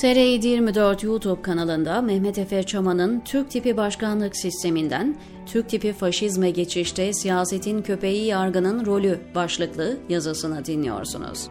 TR 24 YouTube kanalında Mehmet Efe Çaman'ın Türk tipi başkanlık sisteminden Türk tipi faşizme geçişte siyasetin köpeği yargının rolü başlıklı yazısını dinliyorsunuz.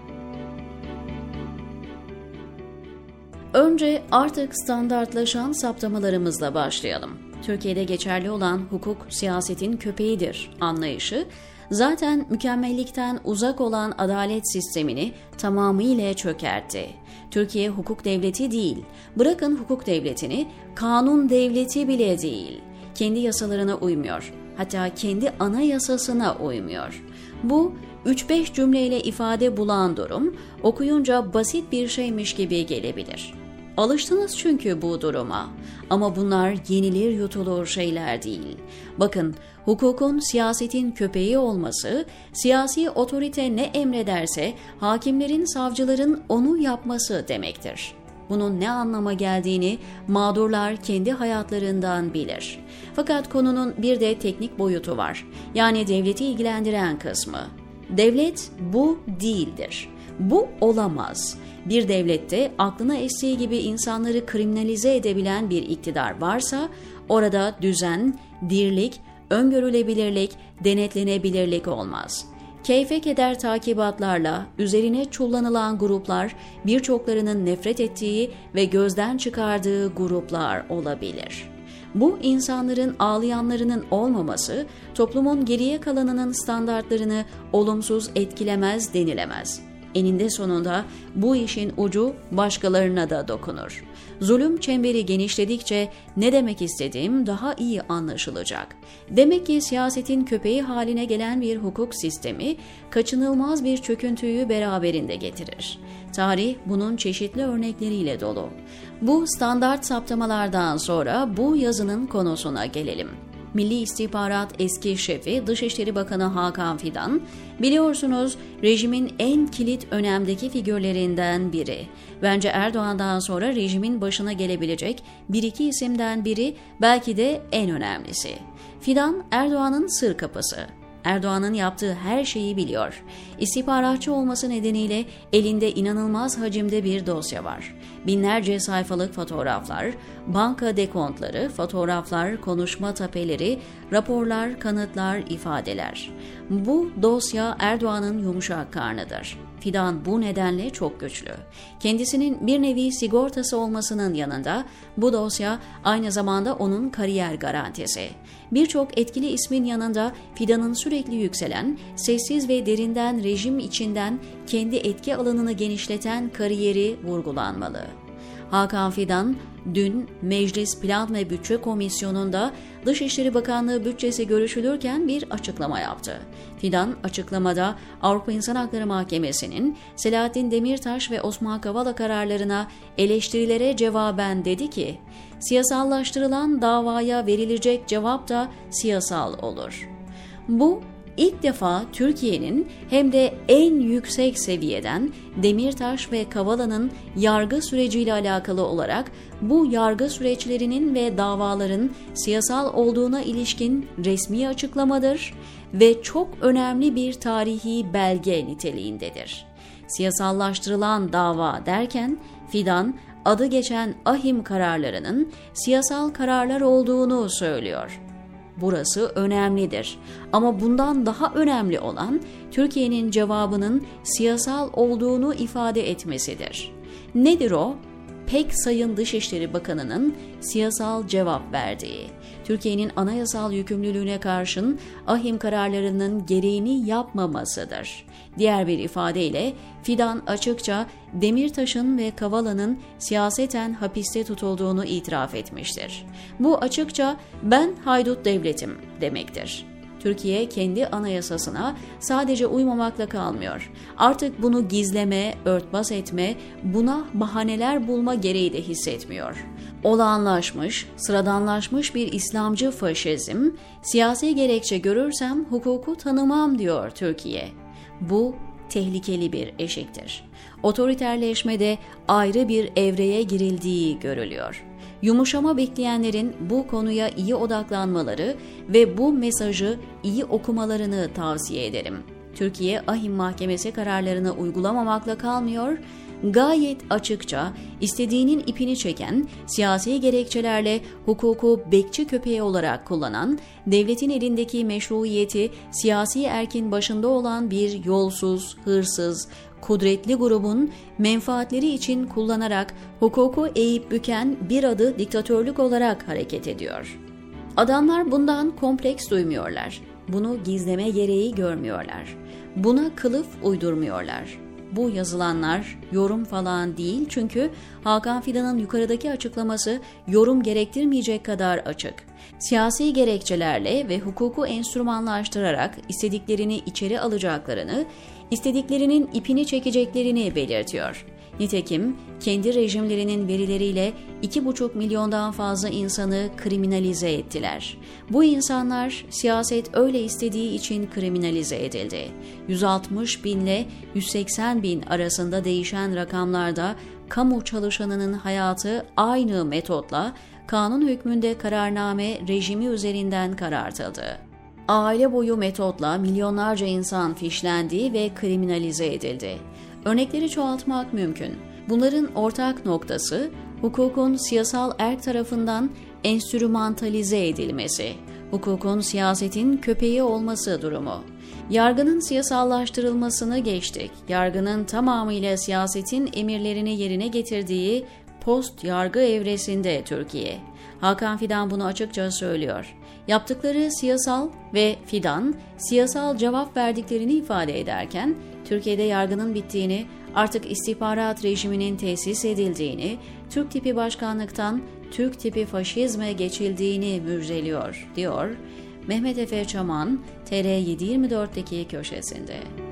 Önce artık standartlaşan saptamalarımızla başlayalım. Türkiye'de geçerli olan hukuk siyasetin köpeğidir anlayışı zaten mükemmellikten uzak olan adalet sistemini tamamıyla çökertti. Türkiye hukuk devleti değil, bırakın hukuk devletini, kanun devleti bile değil. Kendi yasalarına uymuyor, hatta kendi anayasasına uymuyor. Bu 3-5 cümleyle ifade bulan durum okuyunca basit bir şeymiş gibi gelebilir. Alıştınız çünkü bu duruma. Ama bunlar yenilir yutulur şeyler değil. Bakın, hukukun siyasetin köpeği olması, siyasi otorite ne emrederse hakimlerin, savcıların onu yapması demektir. Bunun ne anlama geldiğini mağdurlar kendi hayatlarından bilir. Fakat konunun bir de teknik boyutu var. Yani devleti ilgilendiren kısmı. Devlet bu değildir. Bu olamaz. Bir devlette aklına estiği gibi insanları kriminalize edebilen bir iktidar varsa orada düzen, dirlik, öngörülebilirlik, denetlenebilirlik olmaz. Keyfe keder takibatlarla üzerine çullanılan gruplar birçoklarının nefret ettiği ve gözden çıkardığı gruplar olabilir. Bu insanların ağlayanlarının olmaması toplumun geriye kalanının standartlarını olumsuz etkilemez denilemez.'' Eninde sonunda bu işin ucu başkalarına da dokunur. Zulüm çemberi genişledikçe ne demek istediğim daha iyi anlaşılacak. Demek ki siyasetin köpeği haline gelen bir hukuk sistemi kaçınılmaz bir çöküntüyü beraberinde getirir. Tarih bunun çeşitli örnekleriyle dolu. Bu standart saptamalardan sonra bu yazının konusuna gelelim. Milli İstihbarat eski şefi Dışişleri Bakanı Hakan Fidan, biliyorsunuz rejimin en kilit önemdeki figürlerinden biri. Bence Erdoğan'dan sonra rejimin başına gelebilecek bir iki isimden biri belki de en önemlisi. Fidan Erdoğan'ın sır kapısı. Erdoğan'ın yaptığı her şeyi biliyor. İstihbaratçı olması nedeniyle elinde inanılmaz hacimde bir dosya var. Binlerce sayfalık fotoğraflar, banka dekontları, fotoğraflar, konuşma tapeleri, raporlar, kanıtlar, ifadeler. Bu dosya Erdoğan'ın yumuşak karnıdır. Fidan bu nedenle çok güçlü. Kendisinin bir nevi sigortası olmasının yanında bu dosya aynı zamanda onun kariyer garantisi. Birçok etkili ismin yanında Fidan'ın sürekli yükselen, sessiz ve derinden rejim içinden kendi etki alanını genişleten kariyeri vurgulanmalı. Hakan Fidan dün Meclis Plan ve Bütçe Komisyonu'nda Dışişleri Bakanlığı bütçesi görüşülürken bir açıklama yaptı. Fidan açıklamada Avrupa İnsan Hakları Mahkemesi'nin Selahattin Demirtaş ve Osman Kavala kararlarına eleştirilere cevaben dedi ki, siyasallaştırılan davaya verilecek cevap da siyasal olur. Bu ilk defa Türkiye'nin hem de en yüksek seviyeden Demirtaş ve Kavala'nın yargı süreciyle alakalı olarak bu yargı süreçlerinin ve davaların siyasal olduğuna ilişkin resmi açıklamadır ve çok önemli bir tarihi belge niteliğindedir. Siyasallaştırılan dava derken Fidan adı geçen ahim kararlarının siyasal kararlar olduğunu söylüyor. Burası önemlidir. Ama bundan daha önemli olan Türkiye'nin cevabının siyasal olduğunu ifade etmesidir. Nedir o? Pek Sayın Dışişleri Bakanı'nın siyasal cevap verdiği, Türkiye'nin anayasal yükümlülüğüne karşın ahim kararlarının gereğini yapmamasıdır. Diğer bir ifadeyle Fidan açıkça Demirtaş'ın ve Kavala'nın siyaseten hapiste tutulduğunu itiraf etmiştir. Bu açıkça ben haydut devletim demektir. Türkiye kendi anayasasına sadece uymamakla kalmıyor. Artık bunu gizleme, örtbas etme, buna bahaneler bulma gereği de hissetmiyor. Olağanlaşmış, sıradanlaşmış bir İslamcı faşizm, siyasi gerekçe görürsem hukuku tanımam diyor Türkiye. Bu tehlikeli bir eşiktir. Otoriterleşmede ayrı bir evreye girildiği görülüyor. Yumuşama bekleyenlerin bu konuya iyi odaklanmaları ve bu mesajı iyi okumalarını tavsiye ederim. Türkiye Ahim Mahkemesi kararlarını uygulamamakla kalmıyor, gayet açıkça istediğinin ipini çeken, siyasi gerekçelerle hukuku bekçi köpeği olarak kullanan, devletin elindeki meşruiyeti siyasi erkin başında olan bir yolsuz, hırsız, kudretli grubun menfaatleri için kullanarak hukuku eğip büken bir adı diktatörlük olarak hareket ediyor. Adamlar bundan kompleks duymuyorlar. Bunu gizleme gereği görmüyorlar. Buna kılıf uydurmuyorlar. Bu yazılanlar yorum falan değil çünkü Hakan Fidan'ın yukarıdaki açıklaması yorum gerektirmeyecek kadar açık. Siyasi gerekçelerle ve hukuku enstrümanlaştırarak istediklerini içeri alacaklarını, istediklerinin ipini çekeceklerini belirtiyor. Nitekim kendi rejimlerinin verileriyle 2,5 milyondan fazla insanı kriminalize ettiler. Bu insanlar siyaset öyle istediği için kriminalize edildi. 160 bin ile 180 bin arasında değişen rakamlarda kamu çalışanının hayatı aynı metotla kanun hükmünde kararname rejimi üzerinden karartıldı aile boyu metotla milyonlarca insan fişlendi ve kriminalize edildi. Örnekleri çoğaltmak mümkün. Bunların ortak noktası hukukun siyasal erk tarafından enstrümantalize edilmesi, hukukun siyasetin köpeği olması durumu. Yargının siyasallaştırılmasını geçtik. Yargının tamamıyla siyasetin emirlerini yerine getirdiği post yargı evresinde Türkiye. Hakan Fidan bunu açıkça söylüyor. Yaptıkları siyasal ve Fidan siyasal cevap verdiklerini ifade ederken Türkiye'de yargının bittiğini, artık istihbarat rejiminin tesis edildiğini, Türk tipi başkanlıktan Türk tipi faşizme geçildiğini müjdeliyor, diyor Mehmet Efe Çaman, TR724'deki köşesinde.